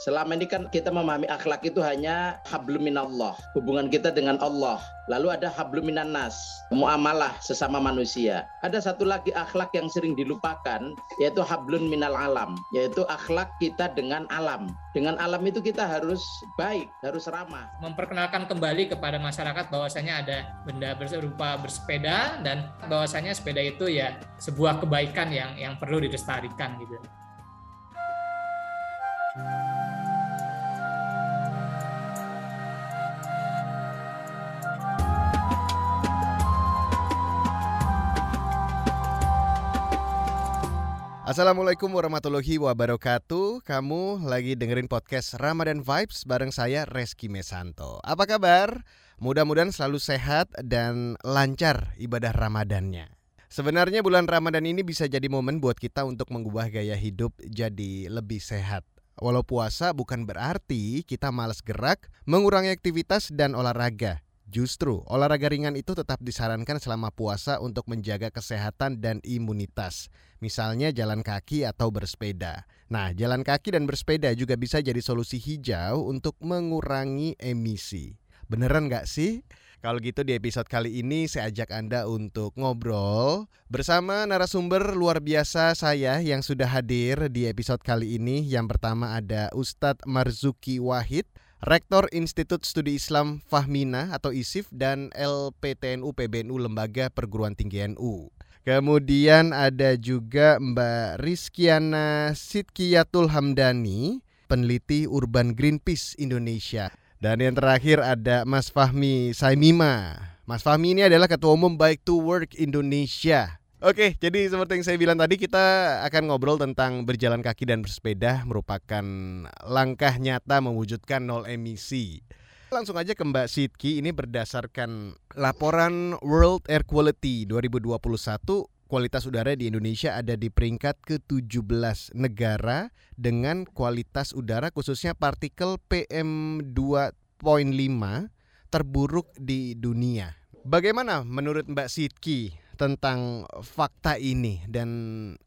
Selama ini kan kita memahami akhlak itu hanya hablum minallah, hubungan kita dengan Allah. Lalu ada hablum minan nas, muamalah sesama manusia. Ada satu lagi akhlak yang sering dilupakan, yaitu hablun minal alam, yaitu akhlak kita dengan alam. Dengan alam itu kita harus baik, harus ramah. Memperkenalkan kembali kepada masyarakat bahwasanya ada benda berupa bersepeda dan bahwasanya sepeda itu ya sebuah kebaikan yang yang perlu dilestarikan gitu. Assalamualaikum warahmatullahi wabarakatuh. Kamu lagi dengerin podcast Ramadan Vibes bareng saya Reski Mesanto. Apa kabar? Mudah-mudahan selalu sehat dan lancar ibadah Ramadannya. Sebenarnya bulan Ramadan ini bisa jadi momen buat kita untuk mengubah gaya hidup jadi lebih sehat. Walau puasa bukan berarti kita malas gerak, mengurangi aktivitas dan olahraga. Justru, olahraga ringan itu tetap disarankan selama puasa untuk menjaga kesehatan dan imunitas. Misalnya jalan kaki atau bersepeda. Nah, jalan kaki dan bersepeda juga bisa jadi solusi hijau untuk mengurangi emisi. Beneran nggak sih? Kalau gitu di episode kali ini saya ajak Anda untuk ngobrol bersama narasumber luar biasa saya yang sudah hadir di episode kali ini. Yang pertama ada Ustadz Marzuki Wahid, Rektor Institut Studi Islam Fahmina atau ISIF dan LPTNU PBNU Lembaga Perguruan Tinggi NU. Kemudian ada juga Mbak Rizkiana Sidkiyatul Hamdani, peneliti Urban Greenpeace Indonesia. Dan yang terakhir ada Mas Fahmi Saimima. Mas Fahmi ini adalah Ketua Umum Bike to Work Indonesia. Oke, jadi seperti yang saya bilang tadi kita akan ngobrol tentang berjalan kaki dan bersepeda merupakan langkah nyata mewujudkan nol emisi. Langsung aja ke Mbak Sidki ini berdasarkan laporan World Air Quality 2021 kualitas udara di Indonesia ada di peringkat ke-17 negara dengan kualitas udara khususnya partikel PM2.5 terburuk di dunia. Bagaimana menurut Mbak Sidki tentang fakta ini dan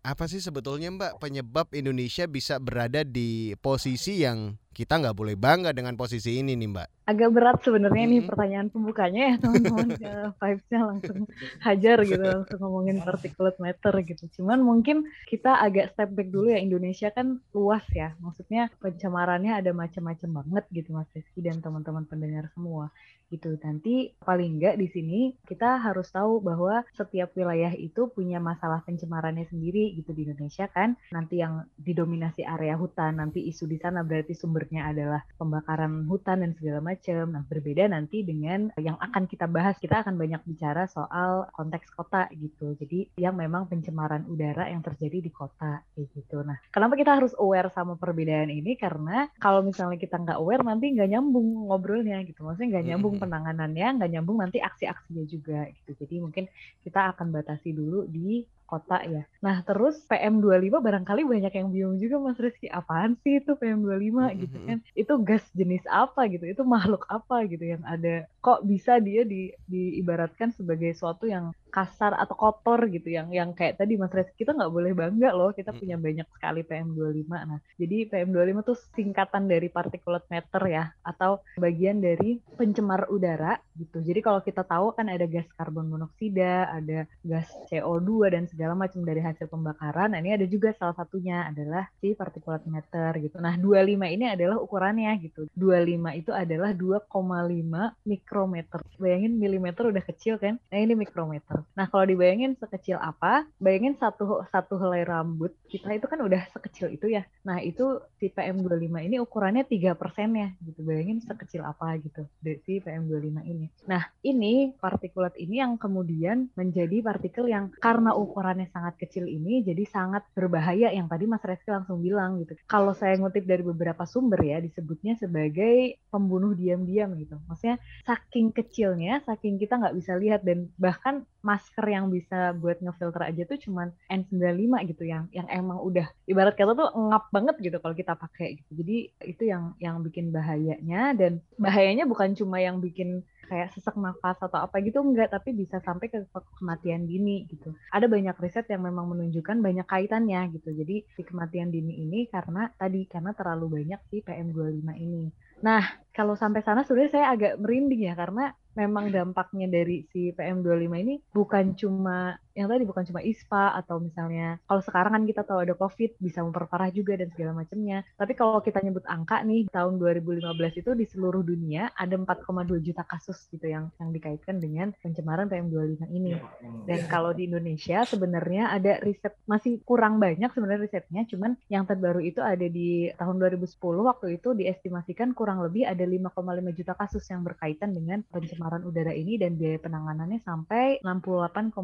apa sih sebetulnya Mbak penyebab Indonesia bisa berada di posisi yang kita nggak boleh bangga dengan posisi ini nih Mbak. Agak berat sebenarnya nih pertanyaan pembukanya ya teman-teman vibesnya langsung hajar gitu langsung ngomongin particulate matter gitu. Cuman mungkin kita agak step back dulu ya Indonesia kan luas ya. Maksudnya pencemarannya ada macam-macam banget gitu Mas Rizky dan teman-teman pendengar semua gitu. Nanti paling enggak di sini kita harus tahu bahwa setiap wilayah itu punya masalah pencemarannya sendiri gitu di Indonesia kan. Nanti yang didominasi area hutan, nanti isu di sana berarti sumbernya adalah pembakaran hutan dan segala macam. Nah, berbeda nanti dengan yang akan kita bahas. Kita akan banyak bicara soal konteks kota gitu. Jadi yang memang pencemaran udara yang terjadi di kota kayak gitu. Nah, kenapa kita harus aware sama perbedaan ini? Karena kalau misalnya kita nggak aware nanti nggak nyambung ngobrolnya gitu. Maksudnya nggak nyambung penanganannya nggak nyambung nanti aksi-aksinya juga gitu. Jadi mungkin kita akan batasi dulu di kota ya. Nah, terus PM25 barangkali banyak yang bingung juga Mas Rizky, apaan sih itu PM25 mm-hmm. gitu kan? Itu gas jenis apa gitu? Itu makhluk apa gitu yang ada? Kok bisa dia di diibaratkan sebagai suatu yang kasar atau kotor gitu yang yang kayak tadi Mas Rizky kita nggak boleh bangga loh kita punya banyak sekali PM25 nah jadi PM25 tuh singkatan dari particulate matter ya atau bagian dari pencemar udara gitu. Jadi kalau kita tahu kan ada gas karbon monoksida ada gas CO2 dan segala macam dari hasil pembakaran. Nah ini ada juga salah satunya adalah si particulate matter gitu. Nah 25 ini adalah ukurannya gitu. 25 itu adalah 2,5 mikrometer. Bayangin milimeter udah kecil kan? Nah ini mikrometer Nah, kalau dibayangin sekecil apa, bayangin satu satu helai rambut kita itu kan udah sekecil itu ya. Nah, itu si PM25 ini ukurannya 3 persennya gitu. Bayangin sekecil apa gitu si PM25 ini. Nah, ini partikulat ini yang kemudian menjadi partikel yang karena ukurannya sangat kecil ini jadi sangat berbahaya yang tadi Mas Reski langsung bilang gitu. Kalau saya ngutip dari beberapa sumber ya disebutnya sebagai pembunuh diam-diam gitu. Maksudnya saking kecilnya, saking kita nggak bisa lihat dan bahkan masker yang bisa buat ngefilter aja tuh cuman N95 gitu yang yang emang udah ibarat kata tuh ngap banget gitu kalau kita pakai gitu. Jadi itu yang yang bikin bahayanya dan bahayanya bukan cuma yang bikin kayak sesak nafas atau apa gitu enggak tapi bisa sampai ke kematian dini gitu. Ada banyak riset yang memang menunjukkan banyak kaitannya gitu. Jadi si kematian dini ini karena tadi karena terlalu banyak si PM25 ini. Nah kalau sampai sana sebenarnya saya agak merinding ya karena memang dampaknya dari si PM25 ini bukan cuma yang tadi bukan cuma ISPA atau misalnya kalau sekarang kan kita tahu ada COVID bisa memperparah juga dan segala macamnya. Tapi kalau kita nyebut angka nih tahun 2015 itu di seluruh dunia ada 4,2 juta kasus gitu yang yang dikaitkan dengan pencemaran PM25 ini. Dan kalau di Indonesia sebenarnya ada riset masih kurang banyak sebenarnya risetnya, cuman yang terbaru itu ada di tahun 2010 waktu itu diestimasikan kurang lebih ada ada 5,5 juta kasus yang berkaitan dengan pencemaran udara ini dan biaya penanganannya sampai 68,5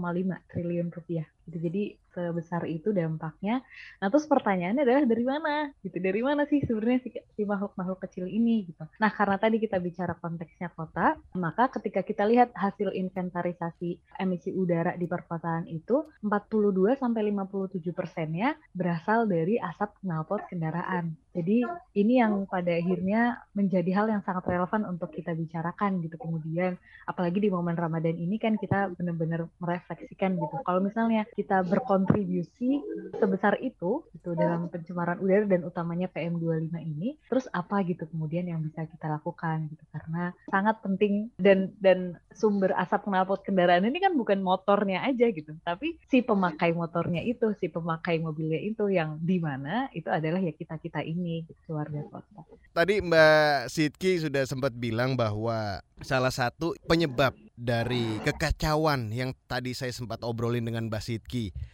triliun rupiah. Gitu. Jadi sebesar itu dampaknya. Nah terus pertanyaannya adalah dari mana? Gitu dari mana sih sebenarnya si, si makhluk-makhluk kecil ini? Gitu. Nah karena tadi kita bicara konteksnya kota, maka ketika kita lihat hasil inventarisasi emisi udara di perkotaan itu 42 sampai 57 persennya berasal dari asap knalpot kendaraan. Jadi ini yang pada akhirnya menjadi hal yang sangat relevan untuk kita bicarakan gitu kemudian apalagi di momen Ramadan ini kan kita benar-benar merefleksikan gitu. Kalau misalnya kita berkontribusi sebesar itu gitu dalam pencemaran udara dan utamanya PM2.5 ini terus apa gitu kemudian yang bisa kita lakukan gitu. Karena sangat penting dan dan sumber asap knalpot kendaraan ini kan bukan motornya aja gitu. Tapi si pemakai motornya itu si pemakai mobilnya itu yang di mana itu adalah ya kita kita ini gitu, kota. Tadi Mbak Sidki sudah sempat bilang bahwa salah satu penyebab dari kekacauan yang tadi saya sempat obrolin dengan Mbak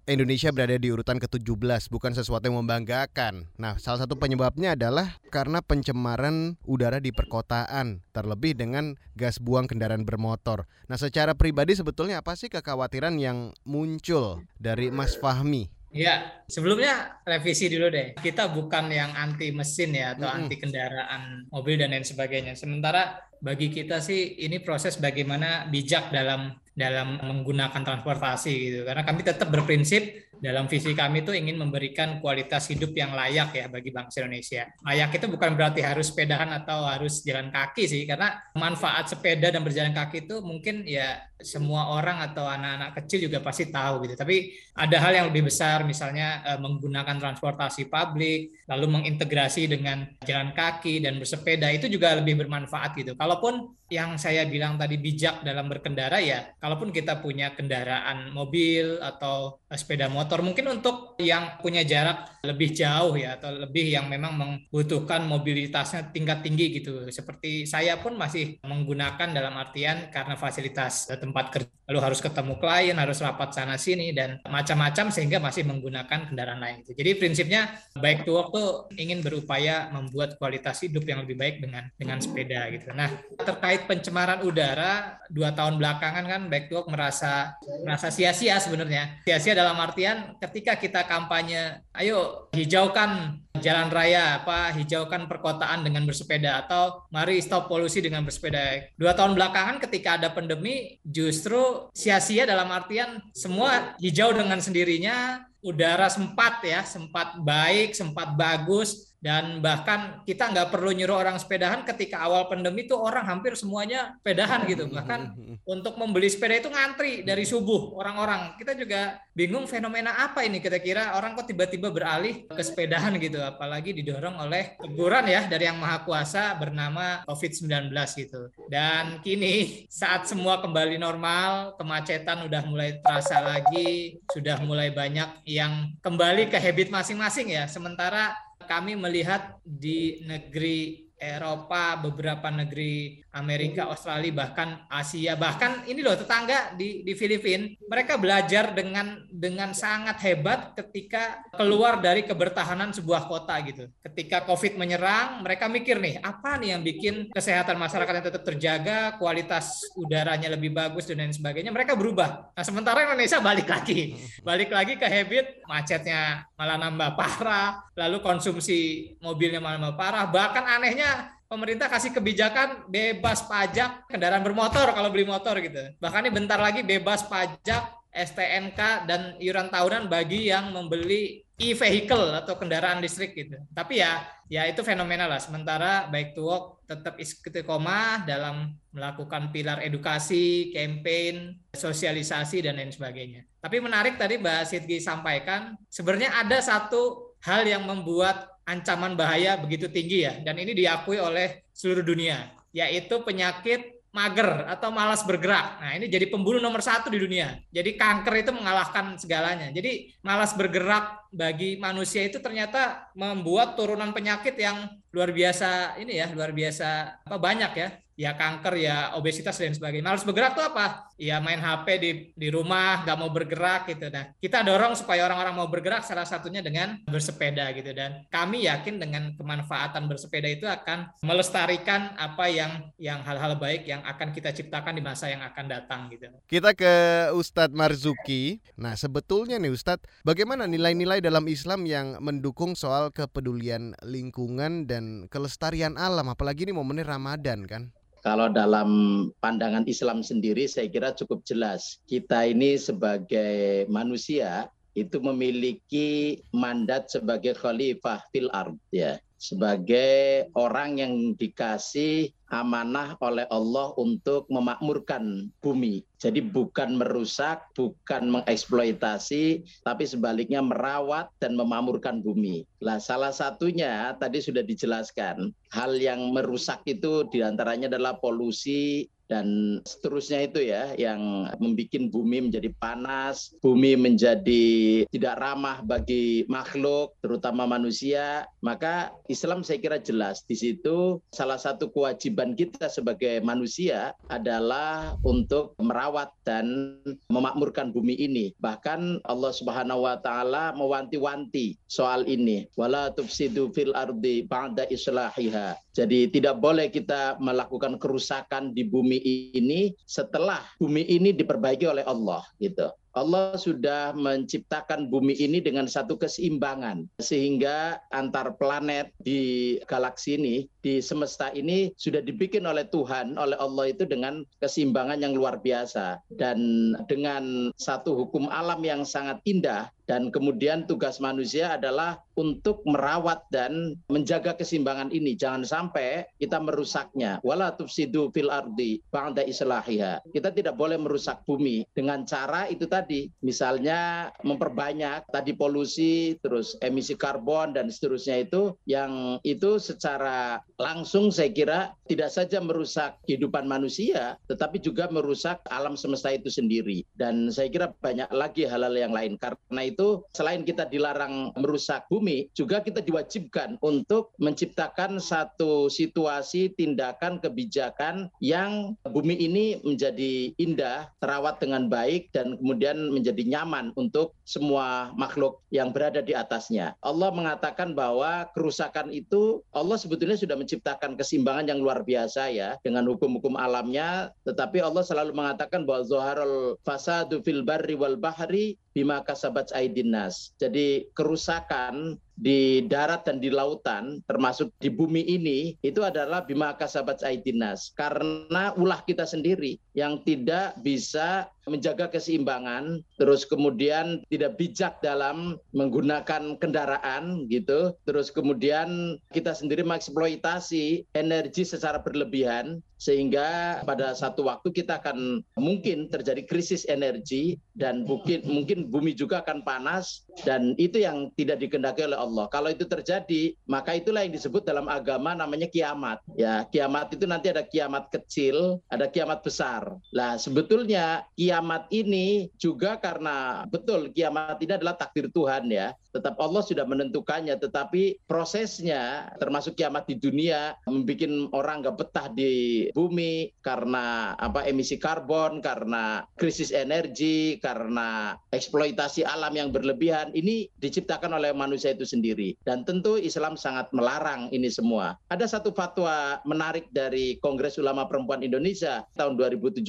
Indonesia berada di urutan ke-17, bukan sesuatu yang membanggakan. Nah, salah satu penyebabnya adalah karena pencemaran udara di perkotaan, terlebih dengan gas buang kendaraan bermotor. Nah, secara pribadi sebetulnya apa sih kekhawatiran yang muncul dari Mas Fahmi Ya, sebelumnya revisi dulu deh. Kita bukan yang anti mesin ya atau mm -hmm. anti kendaraan mobil dan lain sebagainya. Sementara bagi kita sih ini proses bagaimana bijak dalam dalam menggunakan transportasi gitu. Karena kami tetap berprinsip dalam visi kami itu ingin memberikan kualitas hidup yang layak ya bagi bangsa Indonesia. Layak itu bukan berarti harus sepedahan atau harus jalan kaki sih, karena manfaat sepeda dan berjalan kaki itu mungkin ya semua orang atau anak-anak kecil juga pasti tahu gitu. Tapi ada hal yang lebih besar, misalnya eh, menggunakan transportasi publik, lalu mengintegrasi dengan jalan kaki dan bersepeda itu juga lebih bermanfaat gitu. Kalaupun yang saya bilang tadi bijak dalam berkendara ya, kalaupun kita punya kendaraan mobil atau sepeda motor mungkin untuk yang punya jarak lebih jauh ya atau lebih yang memang membutuhkan mobilitasnya tingkat tinggi gitu. Seperti saya pun masih menggunakan dalam artian karena fasilitas tempat kerja lalu harus ketemu klien, harus rapat sana sini dan macam-macam sehingga masih menggunakan kendaraan lain gitu. Jadi prinsipnya baik to work tuh ingin berupaya membuat kualitas hidup yang lebih baik dengan dengan sepeda gitu. Nah, terkait pencemaran udara dua tahun belakangan kan Back to Work merasa merasa sia-sia sebenarnya. Sia-sia dalam artian ketika kita kampanye, ayo hijaukan jalan raya, apa hijaukan perkotaan dengan bersepeda atau mari stop polusi dengan bersepeda. Dua tahun belakangan ketika ada pandemi justru sia-sia dalam artian semua hijau dengan sendirinya, udara sempat ya, sempat baik, sempat bagus, dan bahkan kita nggak perlu nyuruh orang sepedahan ketika awal pandemi tuh orang hampir semuanya sepedahan gitu. Bahkan untuk membeli sepeda itu ngantri dari subuh orang-orang. Kita juga bingung fenomena apa ini. Kita kira orang kok tiba-tiba beralih ke sepedahan gitu. Apalagi didorong oleh teguran ya dari yang maha kuasa bernama COVID-19 gitu. Dan kini saat semua kembali normal kemacetan udah mulai terasa lagi sudah mulai banyak yang kembali ke habit masing-masing ya. Sementara kami melihat di negeri Eropa, beberapa negeri Amerika, Australia, bahkan Asia, bahkan ini loh tetangga di di Filipina, mereka belajar dengan dengan sangat hebat ketika keluar dari kebertahanan sebuah kota gitu. Ketika Covid menyerang, mereka mikir nih, apa nih yang bikin kesehatan masyarakat yang tetap terjaga, kualitas udaranya lebih bagus dan lain sebagainya, mereka berubah. Nah, sementara Indonesia balik lagi. Balik lagi ke habit macetnya malah nambah parah, lalu konsumsi mobilnya malah nambah parah, bahkan anehnya pemerintah kasih kebijakan bebas pajak kendaraan bermotor kalau beli motor gitu. Bahkan ini bentar lagi bebas pajak STNK dan iuran tahunan bagi yang membeli e-vehicle atau kendaraan listrik gitu. Tapi ya ya itu fenomenal lah. Sementara baik to work tetap istiqomah dalam melakukan pilar edukasi, campaign, sosialisasi dan lain sebagainya. Tapi menarik tadi Mbak Sidgi sampaikan, sebenarnya ada satu hal yang membuat ancaman bahaya begitu tinggi ya dan ini diakui oleh seluruh dunia yaitu penyakit mager atau malas bergerak. Nah, ini jadi pembunuh nomor satu di dunia. Jadi kanker itu mengalahkan segalanya. Jadi malas bergerak bagi manusia itu ternyata membuat turunan penyakit yang luar biasa ini ya, luar biasa apa banyak ya ya kanker, ya obesitas dan sebagainya. Malas bergerak tuh apa? Ya main HP di di rumah, nggak mau bergerak gitu. Nah, kita dorong supaya orang-orang mau bergerak salah satunya dengan bersepeda gitu. Dan kami yakin dengan kemanfaatan bersepeda itu akan melestarikan apa yang yang hal-hal baik yang akan kita ciptakan di masa yang akan datang gitu. Kita ke Ustadz Marzuki. Nah, sebetulnya nih Ustadz, bagaimana nilai-nilai dalam Islam yang mendukung soal kepedulian lingkungan dan kelestarian alam, apalagi ini momennya Ramadan kan? Kalau dalam pandangan Islam sendiri saya kira cukup jelas. Kita ini sebagai manusia itu memiliki mandat sebagai khalifah fil ard ya sebagai orang yang dikasih amanah oleh Allah untuk memakmurkan bumi. Jadi bukan merusak, bukan mengeksploitasi, tapi sebaliknya merawat dan memakmurkan bumi. Lah salah satunya tadi sudah dijelaskan, hal yang merusak itu di antaranya adalah polusi, dan seterusnya itu ya yang membuat bumi menjadi panas, bumi menjadi tidak ramah bagi makhluk, terutama manusia. Maka Islam saya kira jelas di situ salah satu kewajiban kita sebagai manusia adalah untuk merawat dan memakmurkan bumi ini. Bahkan Allah Subhanahu wa taala mewanti-wanti soal ini. Wala tufsidu fil ardi ba'da islahiha. Jadi tidak boleh kita melakukan kerusakan di bumi ini setelah bumi ini diperbaiki oleh Allah gitu. Allah sudah menciptakan bumi ini dengan satu keseimbangan sehingga antar planet di galaksi ini di semesta ini sudah dibikin oleh Tuhan oleh Allah itu dengan keseimbangan yang luar biasa. Dan dengan satu hukum alam yang sangat indah dan kemudian tugas manusia adalah untuk merawat dan menjaga keseimbangan ini. Jangan sampai kita merusaknya. Wala tufsidu fil ardi ba'da islahiha. Kita tidak boleh merusak bumi dengan cara itu tadi. Misalnya memperbanyak tadi polusi terus emisi karbon dan seterusnya itu. Yang itu secara langsung saya kira tidak saja merusak kehidupan manusia tetapi juga merusak alam semesta itu sendiri. Dan saya kira banyak lagi hal-hal yang lain. Karena itu itu selain kita dilarang merusak bumi, juga kita diwajibkan untuk menciptakan satu situasi tindakan kebijakan yang bumi ini menjadi indah, terawat dengan baik dan kemudian menjadi nyaman untuk semua makhluk yang berada di atasnya. Allah mengatakan bahwa kerusakan itu Allah sebetulnya sudah menciptakan keseimbangan yang luar biasa ya dengan hukum-hukum alamnya, tetapi Allah selalu mengatakan bahwa zaharul fasadu fil barri wal bahri bima kasabat aidinas. Jadi kerusakan di darat dan di lautan termasuk di bumi ini itu adalah bima kasabat aidinas karena ulah kita sendiri yang tidak bisa menjaga keseimbangan terus kemudian tidak bijak dalam menggunakan kendaraan gitu. Terus kemudian kita sendiri mengeksploitasi energi secara berlebihan sehingga pada satu waktu kita akan mungkin terjadi krisis energi dan mungkin mungkin bumi juga akan panas dan itu yang tidak dikendaki oleh Allah. Kalau itu terjadi, maka itulah yang disebut dalam agama namanya kiamat. Ya, kiamat itu nanti ada kiamat kecil, ada kiamat besar. Lah, sebetulnya kiamat ini juga karena betul kiamat ini adalah takdir Tuhan ya. Tetap Allah sudah menentukannya, tetapi prosesnya termasuk kiamat di dunia membuat orang nggak betah di bumi karena apa emisi karbon, karena krisis energi, karena eksploitasi alam yang berlebihan. Ini diciptakan oleh manusia itu sendiri. Dan tentu Islam sangat melarang ini semua. Ada satu fatwa menarik dari Kongres Ulama Perempuan Indonesia tahun 2017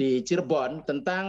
di Cirebon tentang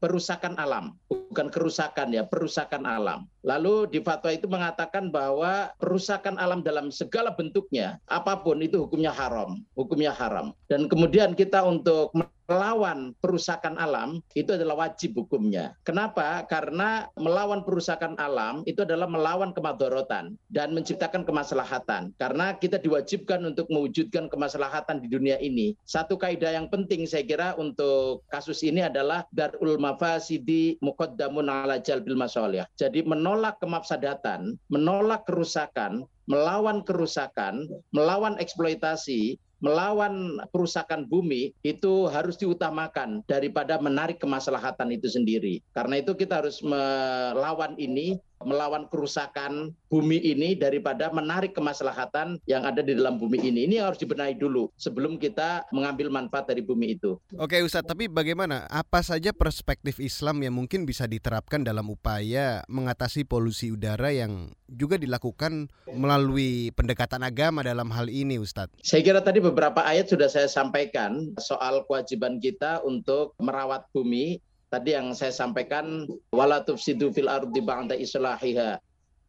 perusakan alam, bukan kerusakan ya, perusakan alam. Lalu di fatwa itu mengatakan bahwa perusakan alam dalam segala bentuknya, apa pun itu hukumnya haram, hukumnya haram. Dan kemudian kita untuk melawan perusakan alam itu adalah wajib hukumnya. Kenapa? Karena melawan perusakan alam itu adalah melawan kemadorotan dan menciptakan kemaslahatan. Karena kita diwajibkan untuk mewujudkan kemaslahatan di dunia ini. Satu kaidah yang penting saya kira untuk kasus ini adalah darul mafasidi muqaddamun ala jalbil masolih. Jadi menolak kemafsadatan, menolak kerusakan, melawan kerusakan, melawan eksploitasi melawan perusakan bumi itu harus diutamakan daripada menarik kemaslahatan itu sendiri. Karena itu kita harus melawan ini melawan kerusakan bumi ini daripada menarik kemaslahatan yang ada di dalam bumi ini. Ini harus dibenahi dulu sebelum kita mengambil manfaat dari bumi itu. Oke Ustadz, tapi bagaimana? Apa saja perspektif Islam yang mungkin bisa diterapkan dalam upaya mengatasi polusi udara yang juga dilakukan melalui pendekatan agama dalam hal ini Ustadz? Saya kira tadi beberapa ayat sudah saya sampaikan soal kewajiban kita untuk merawat bumi tadi yang saya sampaikan wala tufsidu fil ardi ba'da islahiha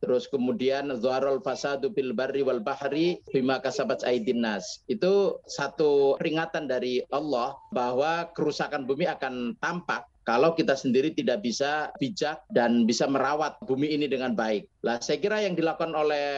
terus kemudian zuharul fasadu fil barri wal bahri bima kasabat aidin nas itu satu peringatan dari Allah bahwa kerusakan bumi akan tampak kalau kita sendiri tidak bisa bijak dan bisa merawat bumi ini dengan baik. Lah saya kira yang dilakukan oleh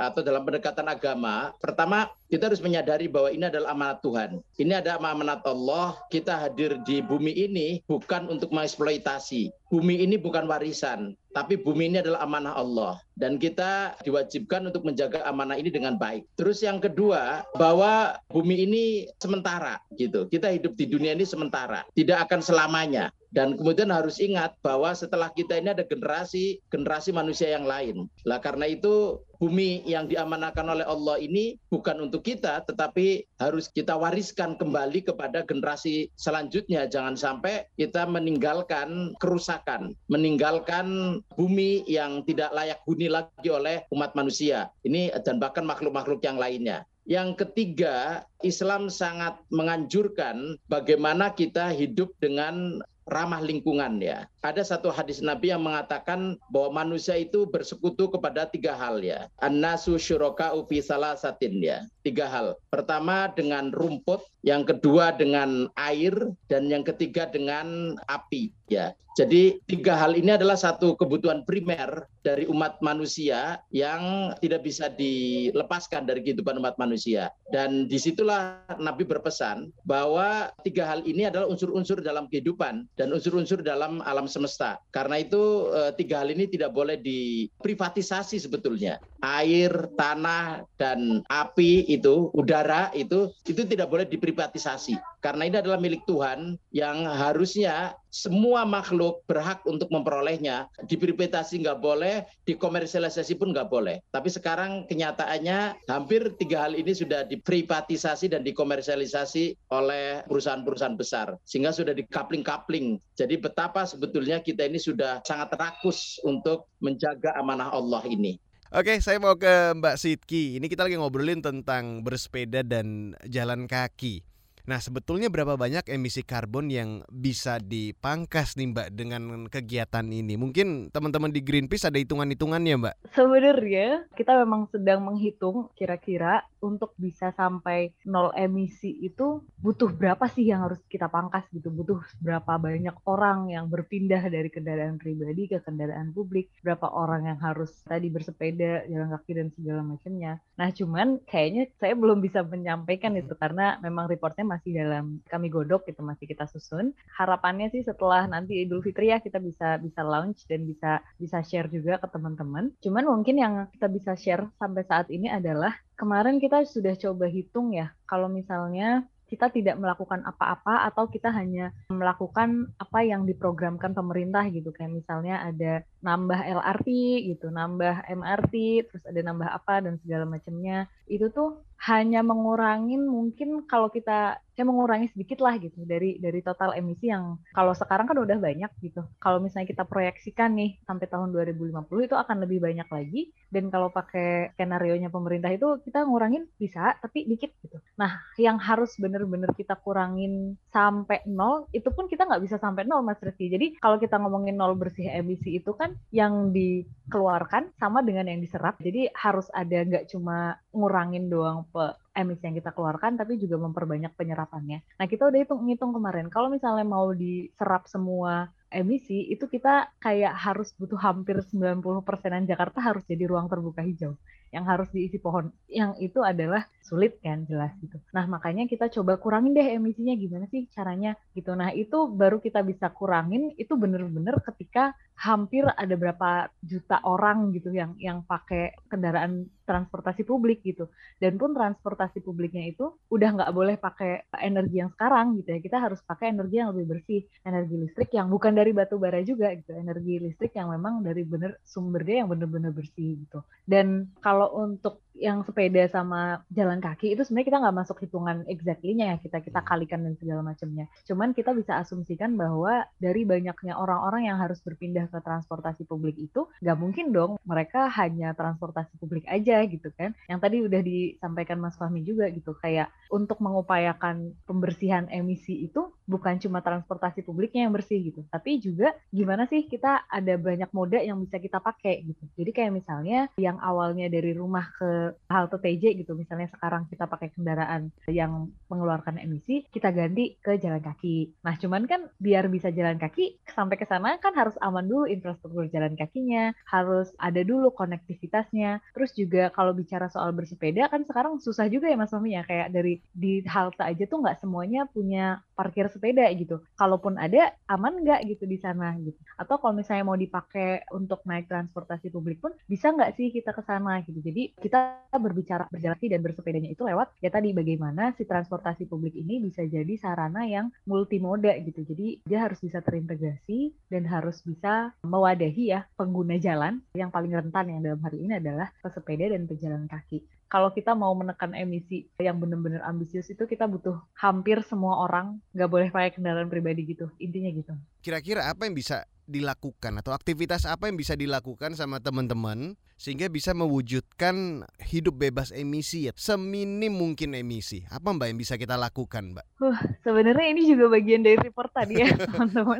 atau dalam pendekatan agama, pertama kita harus menyadari bahwa ini adalah amanat Tuhan. Ini ada amanat Allah. Kita hadir di bumi ini bukan untuk mengeksploitasi. Bumi ini bukan warisan, tapi bumi ini adalah amanah Allah dan kita diwajibkan untuk menjaga amanah ini dengan baik. Terus yang kedua, bahwa bumi ini sementara gitu. Kita hidup di dunia ini sementara, tidak akan selamanya. Dan kemudian harus ingat bahwa setelah kita ini ada generasi generasi manusia yang lain. Lah karena itu bumi yang diamanahkan oleh Allah ini bukan untuk kita, tetapi harus kita wariskan kembali kepada generasi selanjutnya. Jangan sampai kita meninggalkan kerusakan, meninggalkan bumi yang tidak layak huni lagi oleh umat manusia. Ini dan bahkan makhluk-makhluk yang lainnya. Yang ketiga, Islam sangat menganjurkan bagaimana kita hidup dengan ramah lingkungan ya. Ada satu hadis Nabi yang mengatakan bahwa manusia itu bersekutu kepada tiga hal ya. An-nasu syuraka ufi satin ya. Tiga hal. Pertama dengan rumput, yang kedua dengan air, dan yang ketiga dengan api ya. Jadi tiga hal ini adalah satu kebutuhan primer dari umat manusia yang tidak bisa dilepaskan dari kehidupan umat manusia. Dan di situlah Nabi berpesan bahwa tiga hal ini adalah unsur-unsur dalam kehidupan dan unsur-unsur dalam alam semesta. Karena itu eh, tiga hal ini tidak boleh diprivatisasi sebetulnya. Air, tanah, dan api itu, udara itu, itu tidak boleh diprivatisasi. Karena ini adalah milik Tuhan yang harusnya semua makhluk berhak untuk memperolehnya. Diprivatisasi nggak boleh, dikomersialisasi pun nggak boleh. Tapi sekarang kenyataannya hampir tiga hal ini sudah diprivatisasi dan dikomersialisasi oleh perusahaan-perusahaan besar. Sehingga sudah dikapling-kapling. Jadi betapa sebetulnya kita ini sudah sangat rakus untuk menjaga amanah Allah ini. Oke, saya mau ke Mbak Sidki. Ini kita lagi ngobrolin tentang bersepeda dan jalan kaki. Nah, sebetulnya berapa banyak emisi karbon yang bisa dipangkas nih Mbak dengan kegiatan ini? Mungkin teman-teman di Greenpeace ada hitungan-hitungannya Mbak? Sebenarnya kita memang sedang menghitung kira-kira untuk bisa sampai nol emisi itu butuh berapa sih yang harus kita pangkas gitu? Butuh berapa banyak orang yang berpindah dari kendaraan pribadi ke kendaraan publik? Berapa orang yang harus tadi bersepeda, jalan kaki dan segala macamnya? Nah, cuman kayaknya saya belum bisa menyampaikan itu karena memang reportnya masih dalam kami godok gitu masih kita susun. Harapannya sih setelah nanti Idul Fitri ya kita bisa bisa launch dan bisa bisa share juga ke teman-teman. Cuman mungkin yang kita bisa share sampai saat ini adalah kemarin kita sudah coba hitung ya kalau misalnya kita tidak melakukan apa-apa atau kita hanya melakukan apa yang diprogramkan pemerintah gitu kayak misalnya ada nambah LRT gitu, nambah MRT, terus ada nambah apa dan segala macamnya. Itu tuh hanya mengurangi mungkin kalau kita ya mengurangi sedikit lah gitu dari dari total emisi yang kalau sekarang kan udah banyak gitu. Kalau misalnya kita proyeksikan nih sampai tahun 2050 itu akan lebih banyak lagi dan kalau pakai skenario nya pemerintah itu kita ngurangin bisa tapi dikit gitu. Nah, yang harus bener-bener kita kurangin sampai nol itu pun kita nggak bisa sampai nol Mas Rizky. Jadi kalau kita ngomongin nol bersih emisi itu kan yang dikeluarkan sama dengan yang diserap. Jadi harus ada nggak cuma ngurangin doang pe emisi yang kita keluarkan, tapi juga memperbanyak penyerapannya. Nah kita udah hitung ngitung kemarin, kalau misalnya mau diserap semua emisi itu kita kayak harus butuh hampir 90 persenan Jakarta harus jadi ruang terbuka hijau yang harus diisi pohon. Yang itu adalah sulit kan jelas gitu. Nah, makanya kita coba kurangin deh emisinya gimana sih caranya gitu. Nah, itu baru kita bisa kurangin itu bener-bener ketika hampir ada berapa juta orang gitu yang yang pakai kendaraan transportasi publik gitu. Dan pun transportasi publiknya itu udah nggak boleh pakai energi yang sekarang gitu ya. Kita harus pakai energi yang lebih bersih, energi listrik yang bukan dari batu bara juga gitu. Energi listrik yang memang dari bener sumbernya yang bener-bener bersih gitu. Dan kalau untuk yang sepeda sama jalan kaki itu sebenarnya kita nggak masuk hitungan exactly-nya ya kita kita hmm. kalikan dan segala macamnya. Cuman kita bisa asumsikan bahwa dari banyaknya orang-orang yang harus berpindah ke transportasi publik itu nggak mungkin dong mereka hanya transportasi publik aja gitu kan. Yang tadi udah disampaikan Mas Fahmi juga gitu kayak untuk mengupayakan pembersihan emisi itu bukan cuma transportasi publiknya yang bersih gitu, tapi juga gimana sih kita ada banyak moda yang bisa kita pakai gitu. Jadi kayak misalnya yang awalnya dari rumah ke halte TJ gitu. Misalnya sekarang kita pakai kendaraan yang mengeluarkan emisi kita ganti ke jalan kaki. Nah cuman kan biar bisa jalan kaki sampai ke sana kan harus aman dulu infrastruktur jalan kakinya harus ada dulu konektivitasnya. Terus juga kalau bicara soal bersepeda kan sekarang susah juga ya Mas Mami ya? Kayak dari di halte aja tuh nggak semuanya punya parkir sepeda gitu. Kalaupun ada aman nggak gitu di sana gitu? Atau kalau misalnya mau dipakai untuk naik transportasi publik pun bisa nggak sih kita ke sana gitu? Jadi kita berbicara berjalan dan bersepedanya itu lewat ya tadi bagaimana si transportasi publik ini bisa jadi sarana yang multimoda gitu. Jadi dia harus bisa terintegrasi dan harus bisa mewadahi ya pengguna jalan yang paling rentan yang dalam hari ini adalah pesepeda dan pejalan kaki kalau kita mau menekan emisi yang benar-benar ambisius itu kita butuh hampir semua orang nggak boleh pakai kendaraan pribadi gitu intinya gitu. Kira-kira apa yang bisa dilakukan atau aktivitas apa yang bisa dilakukan sama teman-teman sehingga bisa mewujudkan hidup bebas emisi ya seminim mungkin emisi apa mbak yang bisa kita lakukan mbak? Uh, sebenarnya ini juga bagian dari report tadi ya teman-teman.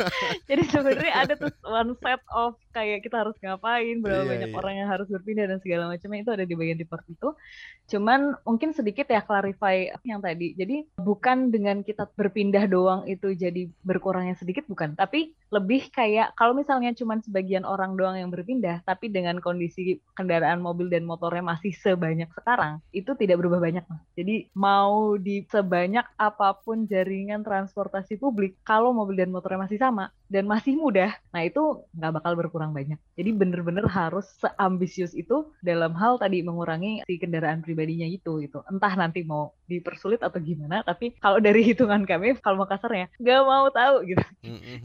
Jadi sebenarnya ada tuh one set of kayak kita harus ngapain, berapa yeah, banyak yeah. orang yang harus berpindah dan segala macamnya itu ada di bagian report itu. Cuman mungkin sedikit ya clarify yang tadi. Jadi bukan dengan kita berpindah doang itu jadi berkurangnya sedikit bukan, tapi lebih kayak kalau misalnya cuma sebagian orang doang yang berpindah, tapi dengan kondisi kendaraan mobil dan motornya masih sebanyak sekarang, itu tidak berubah banyak. Mas. Jadi mau di sebanyak apa pun jaringan transportasi publik, kalau mobil dan motornya masih sama dan masih mudah, nah itu nggak bakal berkurang banyak. Jadi bener-bener harus seambisius itu dalam hal tadi mengurangi si kendaraan pribadinya itu, itu entah nanti mau dipersulit atau gimana, tapi kalau dari hitungan kami, kalau mau kasarnya, nggak mau tahu gitu,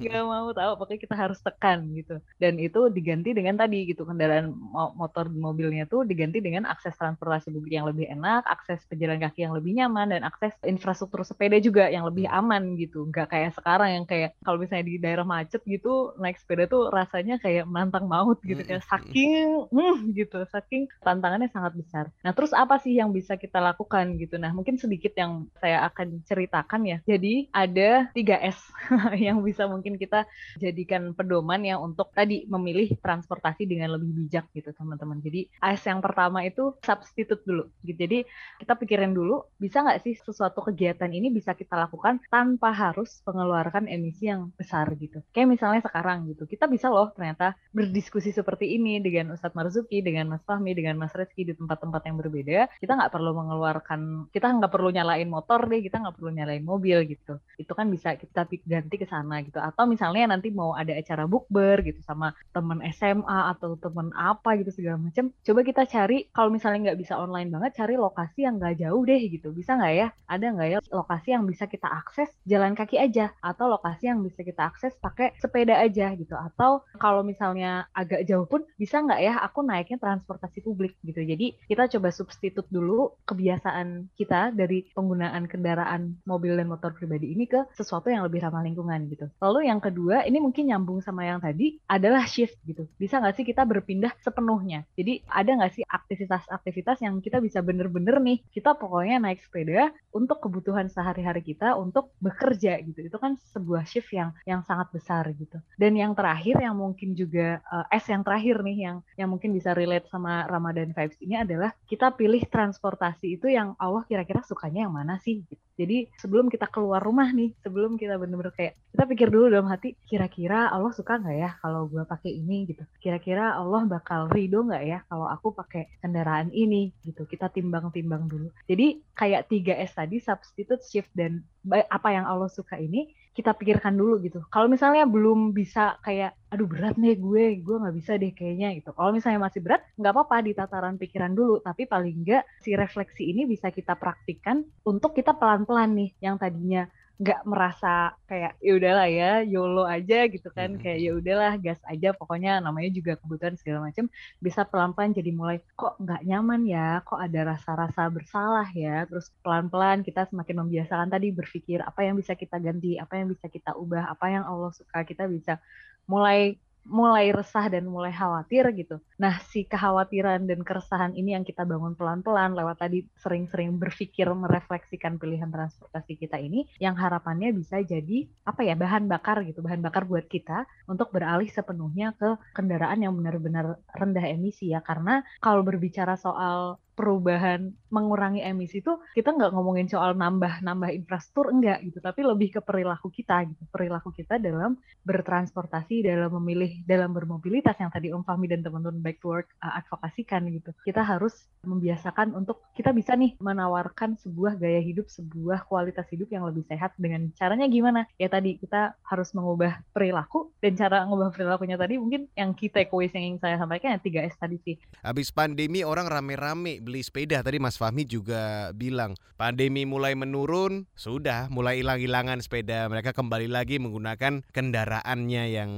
nggak mau tahu, pokoknya kita harus tekan gitu. Dan itu diganti dengan tadi gitu kendaraan motor mobilnya tuh diganti dengan akses transportasi publik yang lebih enak, akses pejalan kaki yang lebih nyaman dan akses infrastruktur sepeda juga yang lebih hmm. aman gitu. Nggak kayak sekarang yang kayak kalau misalnya di daerah macet gitu naik sepeda tuh rasanya kayak menantang maut gitu kayak hmm. saking hmm, gitu, saking tantangannya sangat besar. Nah, terus apa sih yang bisa kita lakukan gitu? Nah, mungkin sedikit yang saya akan ceritakan ya. Jadi ada 3S yang bisa mungkin kita jadi jadikan pedoman ya untuk tadi memilih transportasi dengan lebih bijak gitu teman-teman. Jadi AS yang pertama itu substitute dulu. Gitu. Jadi kita pikirin dulu bisa nggak sih sesuatu kegiatan ini bisa kita lakukan tanpa harus mengeluarkan emisi yang besar gitu. Kayak misalnya sekarang gitu, kita bisa loh ternyata berdiskusi seperti ini dengan Ustadz Marzuki, dengan Mas Fahmi, dengan Mas Rezki di tempat-tempat yang berbeda. Kita nggak perlu mengeluarkan, kita nggak perlu nyalain motor deh, kita nggak perlu nyalain mobil gitu. Itu kan bisa kita ganti ke sana gitu. Atau misalnya nanti mau ada acara bukber gitu sama temen SMA atau temen apa gitu segala macam coba kita cari kalau misalnya nggak bisa online banget cari lokasi yang nggak jauh deh gitu bisa nggak ya ada nggak ya lokasi yang bisa kita akses jalan kaki aja atau lokasi yang bisa kita akses pakai sepeda aja gitu atau kalau misalnya agak jauh pun bisa nggak ya aku naiknya transportasi publik gitu jadi kita coba substitut dulu kebiasaan kita dari penggunaan kendaraan mobil dan motor pribadi ini ke sesuatu yang lebih ramah lingkungan gitu lalu yang kedua ini mungkin nyambung sama yang tadi adalah shift gitu. Bisa nggak sih kita berpindah sepenuhnya? Jadi ada nggak sih aktivitas-aktivitas yang kita bisa bener-bener nih, kita pokoknya naik sepeda untuk kebutuhan sehari-hari kita untuk bekerja gitu. Itu kan sebuah shift yang yang sangat gitu. Dan yang terakhir yang mungkin juga uh, S yang terakhir nih yang yang mungkin bisa relate sama Ramadan vibes ini adalah kita pilih transportasi itu yang Allah kira-kira sukanya yang mana sih gitu. Jadi sebelum kita keluar rumah nih, sebelum kita bener-bener kayak kita pikir dulu dalam hati, kira-kira Allah suka nggak ya kalau gue pakai ini gitu. Kira-kira Allah bakal ridho nggak ya kalau aku pakai kendaraan ini gitu. Kita timbang-timbang dulu. Jadi kayak 3S tadi, substitute, shift, dan apa yang Allah suka ini kita pikirkan dulu gitu. Kalau misalnya belum bisa kayak, aduh berat nih gue, gue nggak bisa deh kayaknya gitu. Kalau misalnya masih berat, nggak apa-apa di tataran pikiran dulu. Tapi paling nggak si refleksi ini bisa kita praktikkan untuk kita pelan-pelan nih, yang tadinya nggak merasa kayak ya udahlah ya yolo aja gitu kan. Hmm. kayak ya udahlah gas aja pokoknya namanya juga kebutuhan segala macam bisa pelan-pelan jadi mulai kok nggak nyaman ya? Kok ada rasa-rasa bersalah ya? Terus pelan-pelan kita semakin membiasakan tadi berpikir apa yang bisa kita ganti? Apa yang bisa kita ubah? Apa yang Allah suka? Kita bisa mulai mulai resah dan mulai khawatir gitu. Nah, si kekhawatiran dan keresahan ini yang kita bangun pelan-pelan lewat tadi sering-sering berpikir merefleksikan pilihan transportasi kita ini yang harapannya bisa jadi apa ya bahan bakar gitu, bahan bakar buat kita untuk beralih sepenuhnya ke kendaraan yang benar-benar rendah emisi ya. Karena kalau berbicara soal perubahan mengurangi emisi itu kita nggak ngomongin soal nambah nambah infrastruktur enggak gitu tapi lebih ke perilaku kita gitu. Perilaku kita dalam bertransportasi dalam memilih dalam bermobilitas yang tadi Om Fahmi dan teman-teman back to work uh, advokasikan gitu. Kita harus membiasakan untuk kita bisa nih menawarkan sebuah gaya hidup sebuah kualitas hidup yang lebih sehat dengan caranya gimana. Ya tadi kita harus mengubah perilaku dan cara mengubah perilakunya tadi mungkin yang kita takeaways yang ingin saya sampaikan yang 3S tadi sih. Habis pandemi orang rame-rame beli sepeda. Tadi Mas Fahmi juga bilang pandemi mulai menurun sudah mulai hilang-hilangan sepeda. Mereka kembali lagi menggunakan kendaraannya yang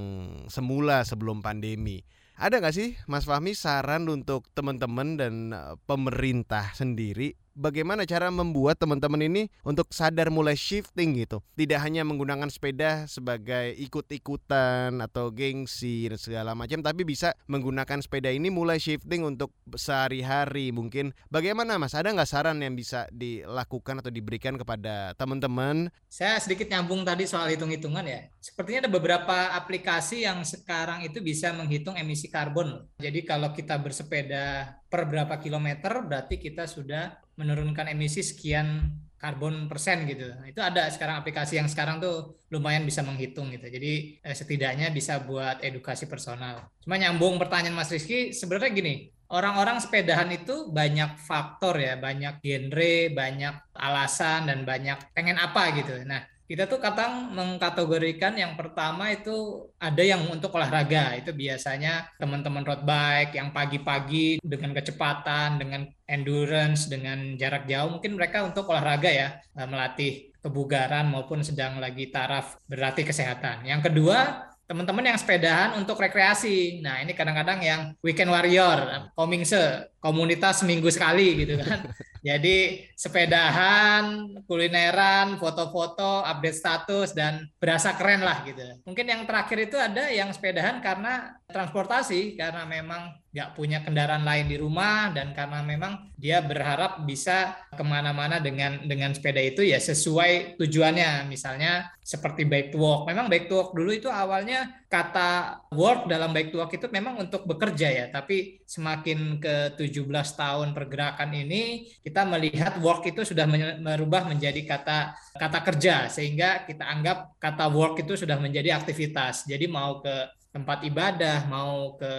semula sebelum pandemi ada nggak sih Mas Fahmi saran untuk teman-teman dan eh, pemerintah sendiri bagaimana cara membuat teman-teman ini untuk sadar mulai shifting gitu. Tidak hanya menggunakan sepeda sebagai ikut-ikutan atau gengsi dan segala macam, tapi bisa menggunakan sepeda ini mulai shifting untuk sehari-hari mungkin. Bagaimana Mas? Ada nggak saran yang bisa dilakukan atau diberikan kepada teman-teman? Saya sedikit nyambung tadi soal hitung-hitungan ya. Sepertinya ada beberapa aplikasi yang sekarang itu bisa menghitung emisi karbon. Jadi kalau kita bersepeda per berapa kilometer berarti kita sudah menurunkan emisi sekian karbon persen gitu. Itu ada sekarang aplikasi yang sekarang tuh lumayan bisa menghitung gitu. Jadi eh, setidaknya bisa buat edukasi personal. Cuma nyambung pertanyaan Mas Rizky, sebenarnya gini, orang-orang sepedahan itu banyak faktor ya, banyak genre, banyak alasan dan banyak pengen apa gitu. Nah, kita tuh kadang mengkategorikan yang pertama itu ada yang untuk olahraga itu biasanya teman-teman road bike yang pagi-pagi dengan kecepatan dengan endurance dengan jarak jauh mungkin mereka untuk olahraga ya eh, melatih kebugaran maupun sedang lagi taraf berlatih kesehatan yang kedua teman-teman yang sepedahan untuk rekreasi. Nah, ini kadang-kadang yang weekend warrior, komingse, komunitas seminggu sekali gitu kan. Jadi sepedahan, kulineran, foto-foto, update status dan berasa keren lah gitu. Mungkin yang terakhir itu ada yang sepedahan karena transportasi karena memang nggak punya kendaraan lain di rumah dan karena memang dia berharap bisa ke mana-mana dengan dengan sepeda itu ya sesuai tujuannya. Misalnya seperti bike to walk. Memang bike to walk dulu itu awalnya kata work dalam to walk itu memang untuk bekerja ya. Tapi semakin ke 17 tahun pergerakan ini kita melihat work itu sudah merubah menjadi kata kata kerja sehingga kita anggap kata work itu sudah menjadi aktivitas. Jadi mau ke tempat ibadah, mau ke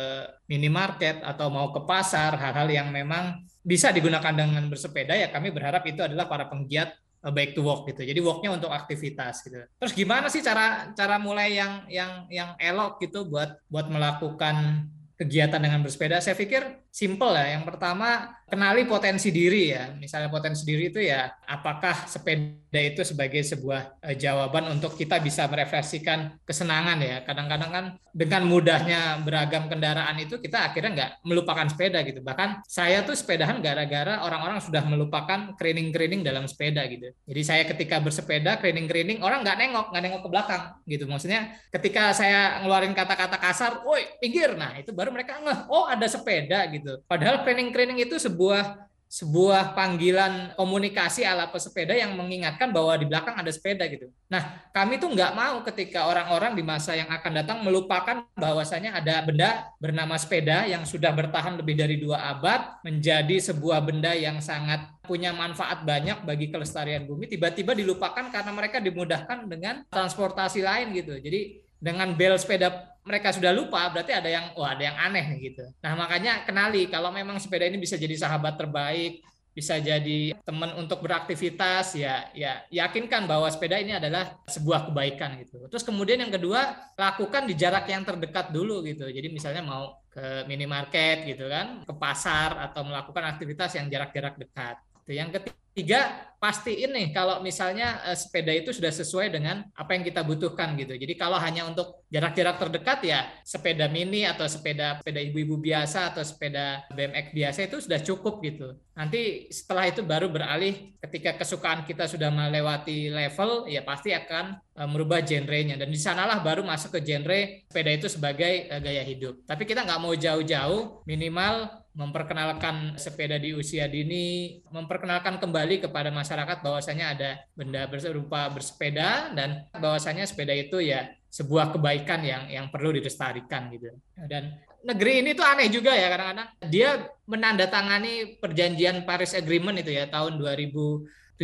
minimarket atau mau ke pasar, hal-hal yang memang bisa digunakan dengan bersepeda ya kami berharap itu adalah para penggiat eh, baik to walk gitu. Jadi walknya untuk aktivitas gitu. Terus gimana sih cara cara mulai yang yang yang elok gitu buat buat melakukan kegiatan dengan bersepeda? Saya pikir simple ya. Yang pertama kenali potensi diri ya. Misalnya potensi diri itu ya apakah sepeda itu sebagai sebuah uh, jawaban untuk kita bisa merefleksikan kesenangan ya. Kadang-kadang kan dengan mudahnya beragam kendaraan itu kita akhirnya nggak melupakan sepeda gitu. Bahkan saya tuh sepedahan gara-gara orang-orang sudah melupakan kerining-kerining dalam sepeda gitu. Jadi saya ketika bersepeda kerining-kerining orang nggak nengok, nggak nengok ke belakang gitu. Maksudnya ketika saya ngeluarin kata-kata kasar, woi pinggir, nah itu baru mereka ngeh, oh ada sepeda gitu. Padahal kerining-kerining itu sebuah sebuah panggilan komunikasi ala pesepeda yang mengingatkan bahwa di belakang ada sepeda gitu. Nah, kami tuh nggak mau ketika orang-orang di masa yang akan datang melupakan bahwasanya ada benda bernama sepeda yang sudah bertahan lebih dari dua abad menjadi sebuah benda yang sangat punya manfaat banyak bagi kelestarian bumi tiba-tiba dilupakan karena mereka dimudahkan dengan transportasi lain gitu. Jadi dengan bel sepeda mereka sudah lupa berarti ada yang wah ada yang aneh gitu. Nah, makanya kenali kalau memang sepeda ini bisa jadi sahabat terbaik, bisa jadi teman untuk beraktivitas ya ya yakinkan bahwa sepeda ini adalah sebuah kebaikan gitu. Terus kemudian yang kedua, lakukan di jarak yang terdekat dulu gitu. Jadi misalnya mau ke minimarket gitu kan, ke pasar atau melakukan aktivitas yang jarak-jarak dekat. Yang ketiga Tiga, pastiin nih kalau misalnya uh, sepeda itu sudah sesuai dengan apa yang kita butuhkan gitu. Jadi kalau hanya untuk jarak-jarak terdekat ya sepeda mini atau sepeda sepeda ibu-ibu biasa atau sepeda BMX biasa itu sudah cukup gitu. Nanti setelah itu baru beralih ketika kesukaan kita sudah melewati level ya pasti akan uh, merubah genrenya dan di sanalah baru masuk ke genre sepeda itu sebagai uh, gaya hidup. Tapi kita nggak mau jauh-jauh minimal memperkenalkan sepeda di usia dini, memperkenalkan kembali kepada masyarakat bahwasanya ada benda berupa bersepeda dan bahwasanya sepeda itu ya sebuah kebaikan yang yang perlu dilestarikan gitu. Dan negeri ini tuh aneh juga ya kadang-kadang dia menandatangani perjanjian Paris Agreement itu ya tahun 2017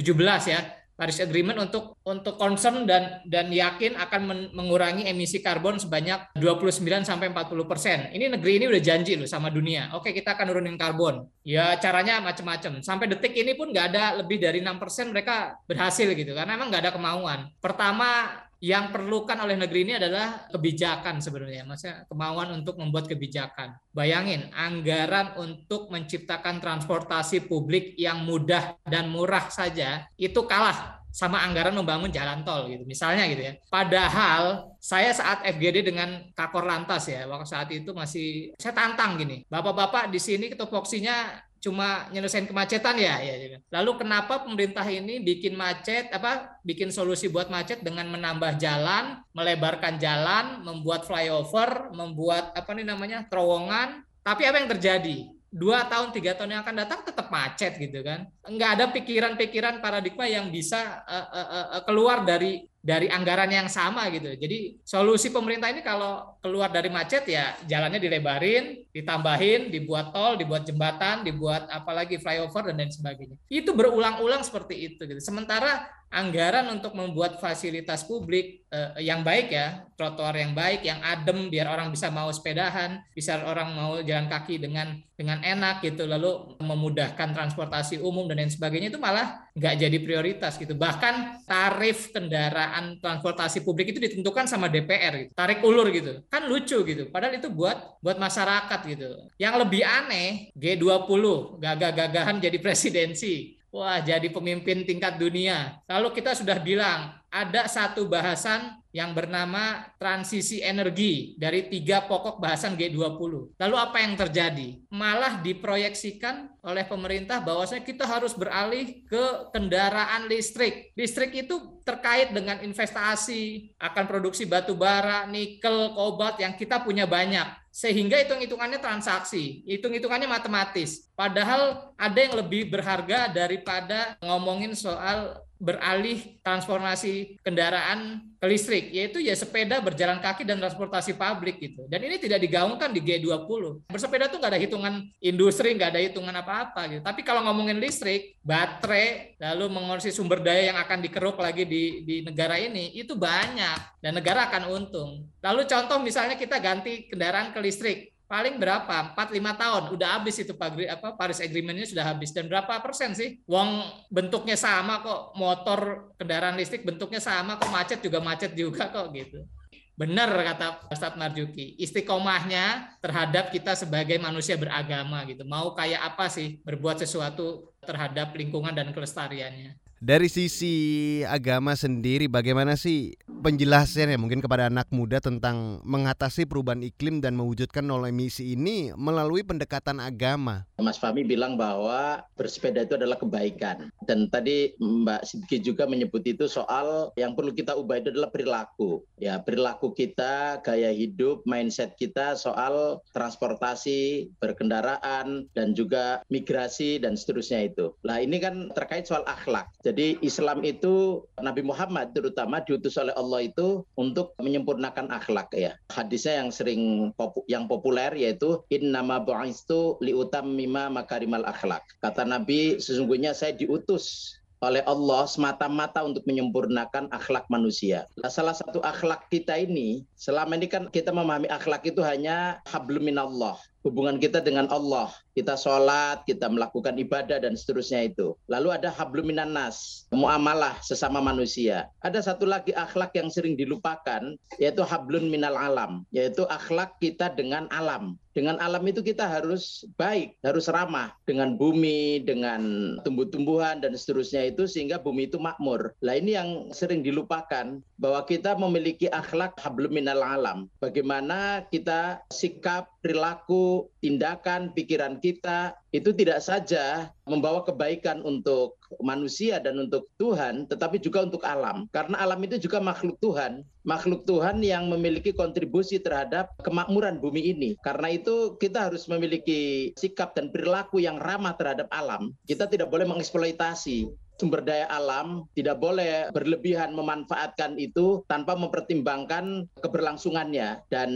ya Paris Agreement untuk untuk concern dan dan yakin akan mengurangi emisi karbon sebanyak 29 sampai 40 persen. Ini negeri ini udah janji loh sama dunia. Oke kita akan nurunin karbon. Ya caranya macam-macam. Sampai detik ini pun nggak ada lebih dari enam persen mereka berhasil gitu karena emang nggak ada kemauan. Pertama yang perlukan oleh negeri ini adalah kebijakan sebenarnya, maksudnya kemauan untuk membuat kebijakan. Bayangin, anggaran untuk menciptakan transportasi publik yang mudah dan murah saja itu kalah sama anggaran membangun jalan tol gitu misalnya gitu ya padahal saya saat FGD dengan Kakor Lantas ya waktu saat itu masih saya tantang gini bapak-bapak di sini ketupoksinya cuma nyelesain kemacetan ya ya gitu. lalu kenapa pemerintah ini bikin macet apa bikin solusi buat macet dengan menambah jalan melebarkan jalan membuat flyover membuat apa nih namanya terowongan? Tapi apa yang terjadi? Dua tahun tiga tahun yang akan datang tetap macet gitu kan? Nggak ada pikiran-pikiran paradigma yang bisa uh, uh, uh, keluar dari dari anggaran yang sama gitu. Jadi solusi pemerintah ini kalau keluar dari macet ya jalannya dilebarin, ditambahin, dibuat tol, dibuat jembatan, dibuat apalagi flyover dan lain sebagainya. Itu berulang-ulang seperti itu gitu. Sementara anggaran untuk membuat fasilitas publik eh, yang baik ya, trotoar yang baik, yang adem biar orang bisa mau sepedahan, bisa orang mau jalan kaki dengan dengan enak gitu, lalu memudahkan transportasi umum dan lain sebagainya itu malah nggak jadi prioritas gitu. Bahkan tarif kendaraan transportasi publik itu ditentukan sama DPR gitu. Tarik ulur gitu. Kan lucu gitu. Padahal itu buat buat masyarakat gitu. Yang lebih aneh G20 gagah-gagahan jadi presidensi. Wah, jadi pemimpin tingkat dunia. Lalu kita sudah bilang ada satu bahasan yang bernama transisi energi dari tiga pokok bahasan G20. Lalu apa yang terjadi? Malah diproyeksikan oleh pemerintah bahwasanya kita harus beralih ke kendaraan listrik. Listrik itu terkait dengan investasi, akan produksi batu bara, nikel, kobalt yang kita punya banyak sehingga hitung-hitungannya transaksi, hitung-hitungannya matematis. Padahal ada yang lebih berharga daripada ngomongin soal beralih transformasi kendaraan ke listrik, yaitu ya sepeda berjalan kaki dan transportasi publik gitu. Dan ini tidak digaungkan di G20. Bersepeda tuh nggak ada hitungan industri, nggak ada hitungan apa-apa gitu. Tapi kalau ngomongin listrik, baterai, lalu mengurusi sumber daya yang akan dikeruk lagi di, di negara ini, itu banyak. Dan negara akan untung. Lalu contoh misalnya kita ganti kendaraan ke listrik paling berapa? 4 5 tahun udah habis itu apa Paris Agreement-nya sudah habis dan berapa persen sih? Wong bentuknya sama kok, motor kendaraan listrik bentuknya sama kok macet juga macet juga kok gitu. Benar kata Ustadz Marjuki, istiqomahnya terhadap kita sebagai manusia beragama gitu. Mau kayak apa sih berbuat sesuatu terhadap lingkungan dan kelestariannya. Dari sisi agama sendiri bagaimana sih penjelasannya mungkin kepada anak muda tentang mengatasi perubahan iklim dan mewujudkan nol emisi ini melalui pendekatan agama? Mas Fahmi bilang bahwa bersepeda itu adalah kebaikan. Dan tadi Mbak Sidki juga menyebut itu soal yang perlu kita ubah itu adalah perilaku. Ya, perilaku kita, gaya hidup, mindset kita soal transportasi, berkendaraan, dan juga migrasi dan seterusnya itu. Nah, ini kan terkait soal akhlak. Jadi Islam itu Nabi Muhammad terutama diutus oleh Allah itu untuk menyempurnakan akhlak ya. Hadisnya yang sering popu, yang populer yaitu in nama bu'istu liutam mima makarimal akhlak. Kata Nabi sesungguhnya saya diutus oleh Allah semata-mata untuk menyempurnakan akhlak manusia. Nah, salah satu akhlak kita ini, selama ini kan kita memahami akhlak itu hanya hablum minallah, hubungan kita dengan Allah. Kita sholat, kita melakukan ibadah dan seterusnya itu. Lalu ada habluminan nas, muamalah sesama manusia. Ada satu lagi akhlak yang sering dilupakan, yaitu hablun minal alam, yaitu akhlak kita dengan alam. Dengan alam itu kita harus baik, harus ramah dengan bumi, dengan tumbuh-tumbuhan dan seterusnya itu sehingga bumi itu makmur. Lah ini yang sering dilupakan bahwa kita memiliki akhlak hablum minal alam. Bagaimana kita sikap, perilaku, tindakan, pikiran kita itu tidak saja membawa kebaikan untuk manusia dan untuk Tuhan, tetapi juga untuk alam. Karena alam itu juga makhluk Tuhan, makhluk Tuhan yang memiliki kontribusi terhadap kemakmuran bumi ini. Karena itu kita harus memiliki sikap dan perilaku yang ramah terhadap alam. Kita tidak boleh mengeksploitasi sumber daya alam tidak boleh berlebihan memanfaatkan itu tanpa mempertimbangkan keberlangsungannya. Dan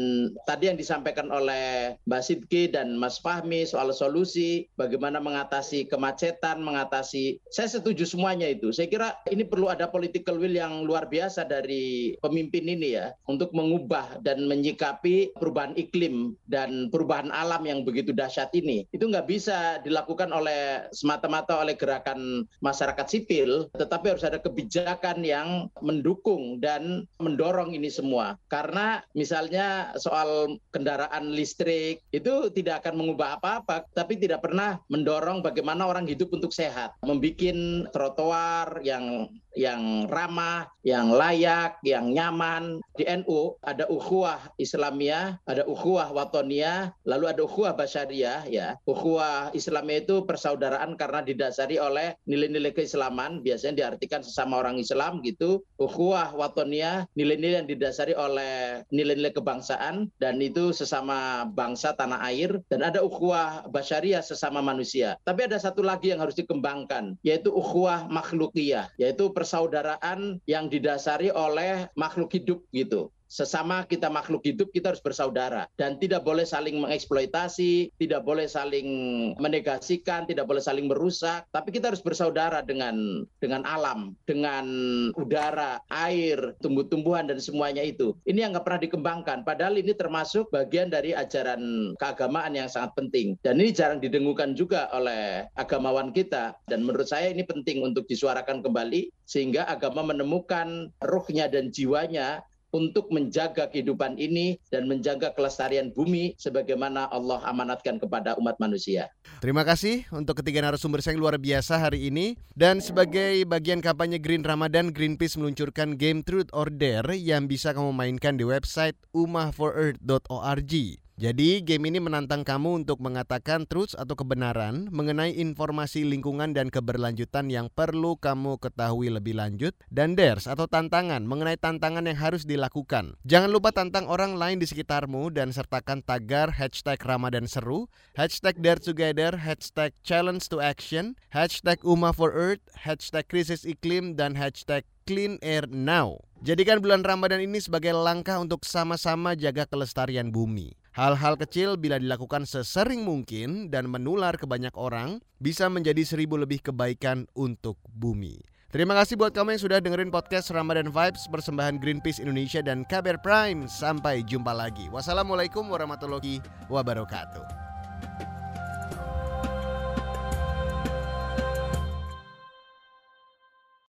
tadi yang disampaikan oleh Mbak Sidki dan Mas Fahmi soal solusi, bagaimana mengatasi kemacetan, mengatasi, saya setuju semuanya itu. Saya kira ini perlu ada political will yang luar biasa dari pemimpin ini ya, untuk mengubah dan menyikapi perubahan iklim dan perubahan alam yang begitu dahsyat ini. Itu nggak bisa dilakukan oleh semata-mata oleh gerakan masyarakat sipil, tetapi harus ada kebijakan yang mendukung dan mendorong ini semua. Karena misalnya soal kendaraan listrik itu tidak akan mengubah apa-apa, tapi tidak pernah mendorong bagaimana orang hidup untuk sehat, membuat trotoar yang yang ramah, yang layak, yang nyaman. Di NU ada ukhuwah Islamiyah, ada ukhuwah Watoniyah, lalu ada ukhuwah Basyariah ya. Ukhuwah Islamiyah itu persaudaraan karena didasari oleh nilai-nilai keislaman, biasanya diartikan sesama orang Islam gitu. Ukhuwah Watoniyah, nilai-nilai yang didasari oleh nilai-nilai kebangsaan dan itu sesama bangsa tanah air dan ada ukhuwah Basyariah sesama manusia. Tapi ada satu lagi yang harus dikembangkan yaitu ukhuwah makhlukiyah, yaitu persaudaraan yang didasari oleh makhluk hidup gitu sesama kita makhluk hidup kita harus bersaudara. Dan tidak boleh saling mengeksploitasi, tidak boleh saling menegasikan, tidak boleh saling merusak, tapi kita harus bersaudara dengan dengan alam, dengan udara, air, tumbuh-tumbuhan dan semuanya itu. Ini yang nggak pernah dikembangkan, padahal ini termasuk bagian dari ajaran keagamaan yang sangat penting. Dan ini jarang didengukan juga oleh agamawan kita. Dan menurut saya ini penting untuk disuarakan kembali sehingga agama menemukan ruhnya dan jiwanya untuk menjaga kehidupan ini dan menjaga kelestarian bumi sebagaimana Allah amanatkan kepada umat manusia. Terima kasih untuk ketiga narasumber saya yang luar biasa hari ini dan sebagai bagian kampanye Green Ramadan Greenpeace meluncurkan game Truth or Dare yang bisa kamu mainkan di website umahforearth.org. Jadi game ini menantang kamu untuk mengatakan truth atau kebenaran mengenai informasi lingkungan dan keberlanjutan yang perlu kamu ketahui lebih lanjut dan dares atau tantangan mengenai tantangan yang harus dilakukan. Jangan lupa tantang orang lain di sekitarmu dan sertakan tagar hashtag Ramadan Seru, hashtag Dare Together, hashtag Challenge to Action, hashtag Uma for Earth, hashtag Krisis Iklim, dan hashtag Clean Air Now. Jadikan bulan Ramadan ini sebagai langkah untuk sama-sama jaga kelestarian bumi. Hal-hal kecil bila dilakukan sesering mungkin dan menular ke banyak orang bisa menjadi seribu lebih kebaikan untuk bumi. Terima kasih buat kamu yang sudah dengerin podcast Ramadan Vibes persembahan Greenpeace Indonesia dan KBR Prime. Sampai jumpa lagi. Wassalamualaikum warahmatullahi wabarakatuh.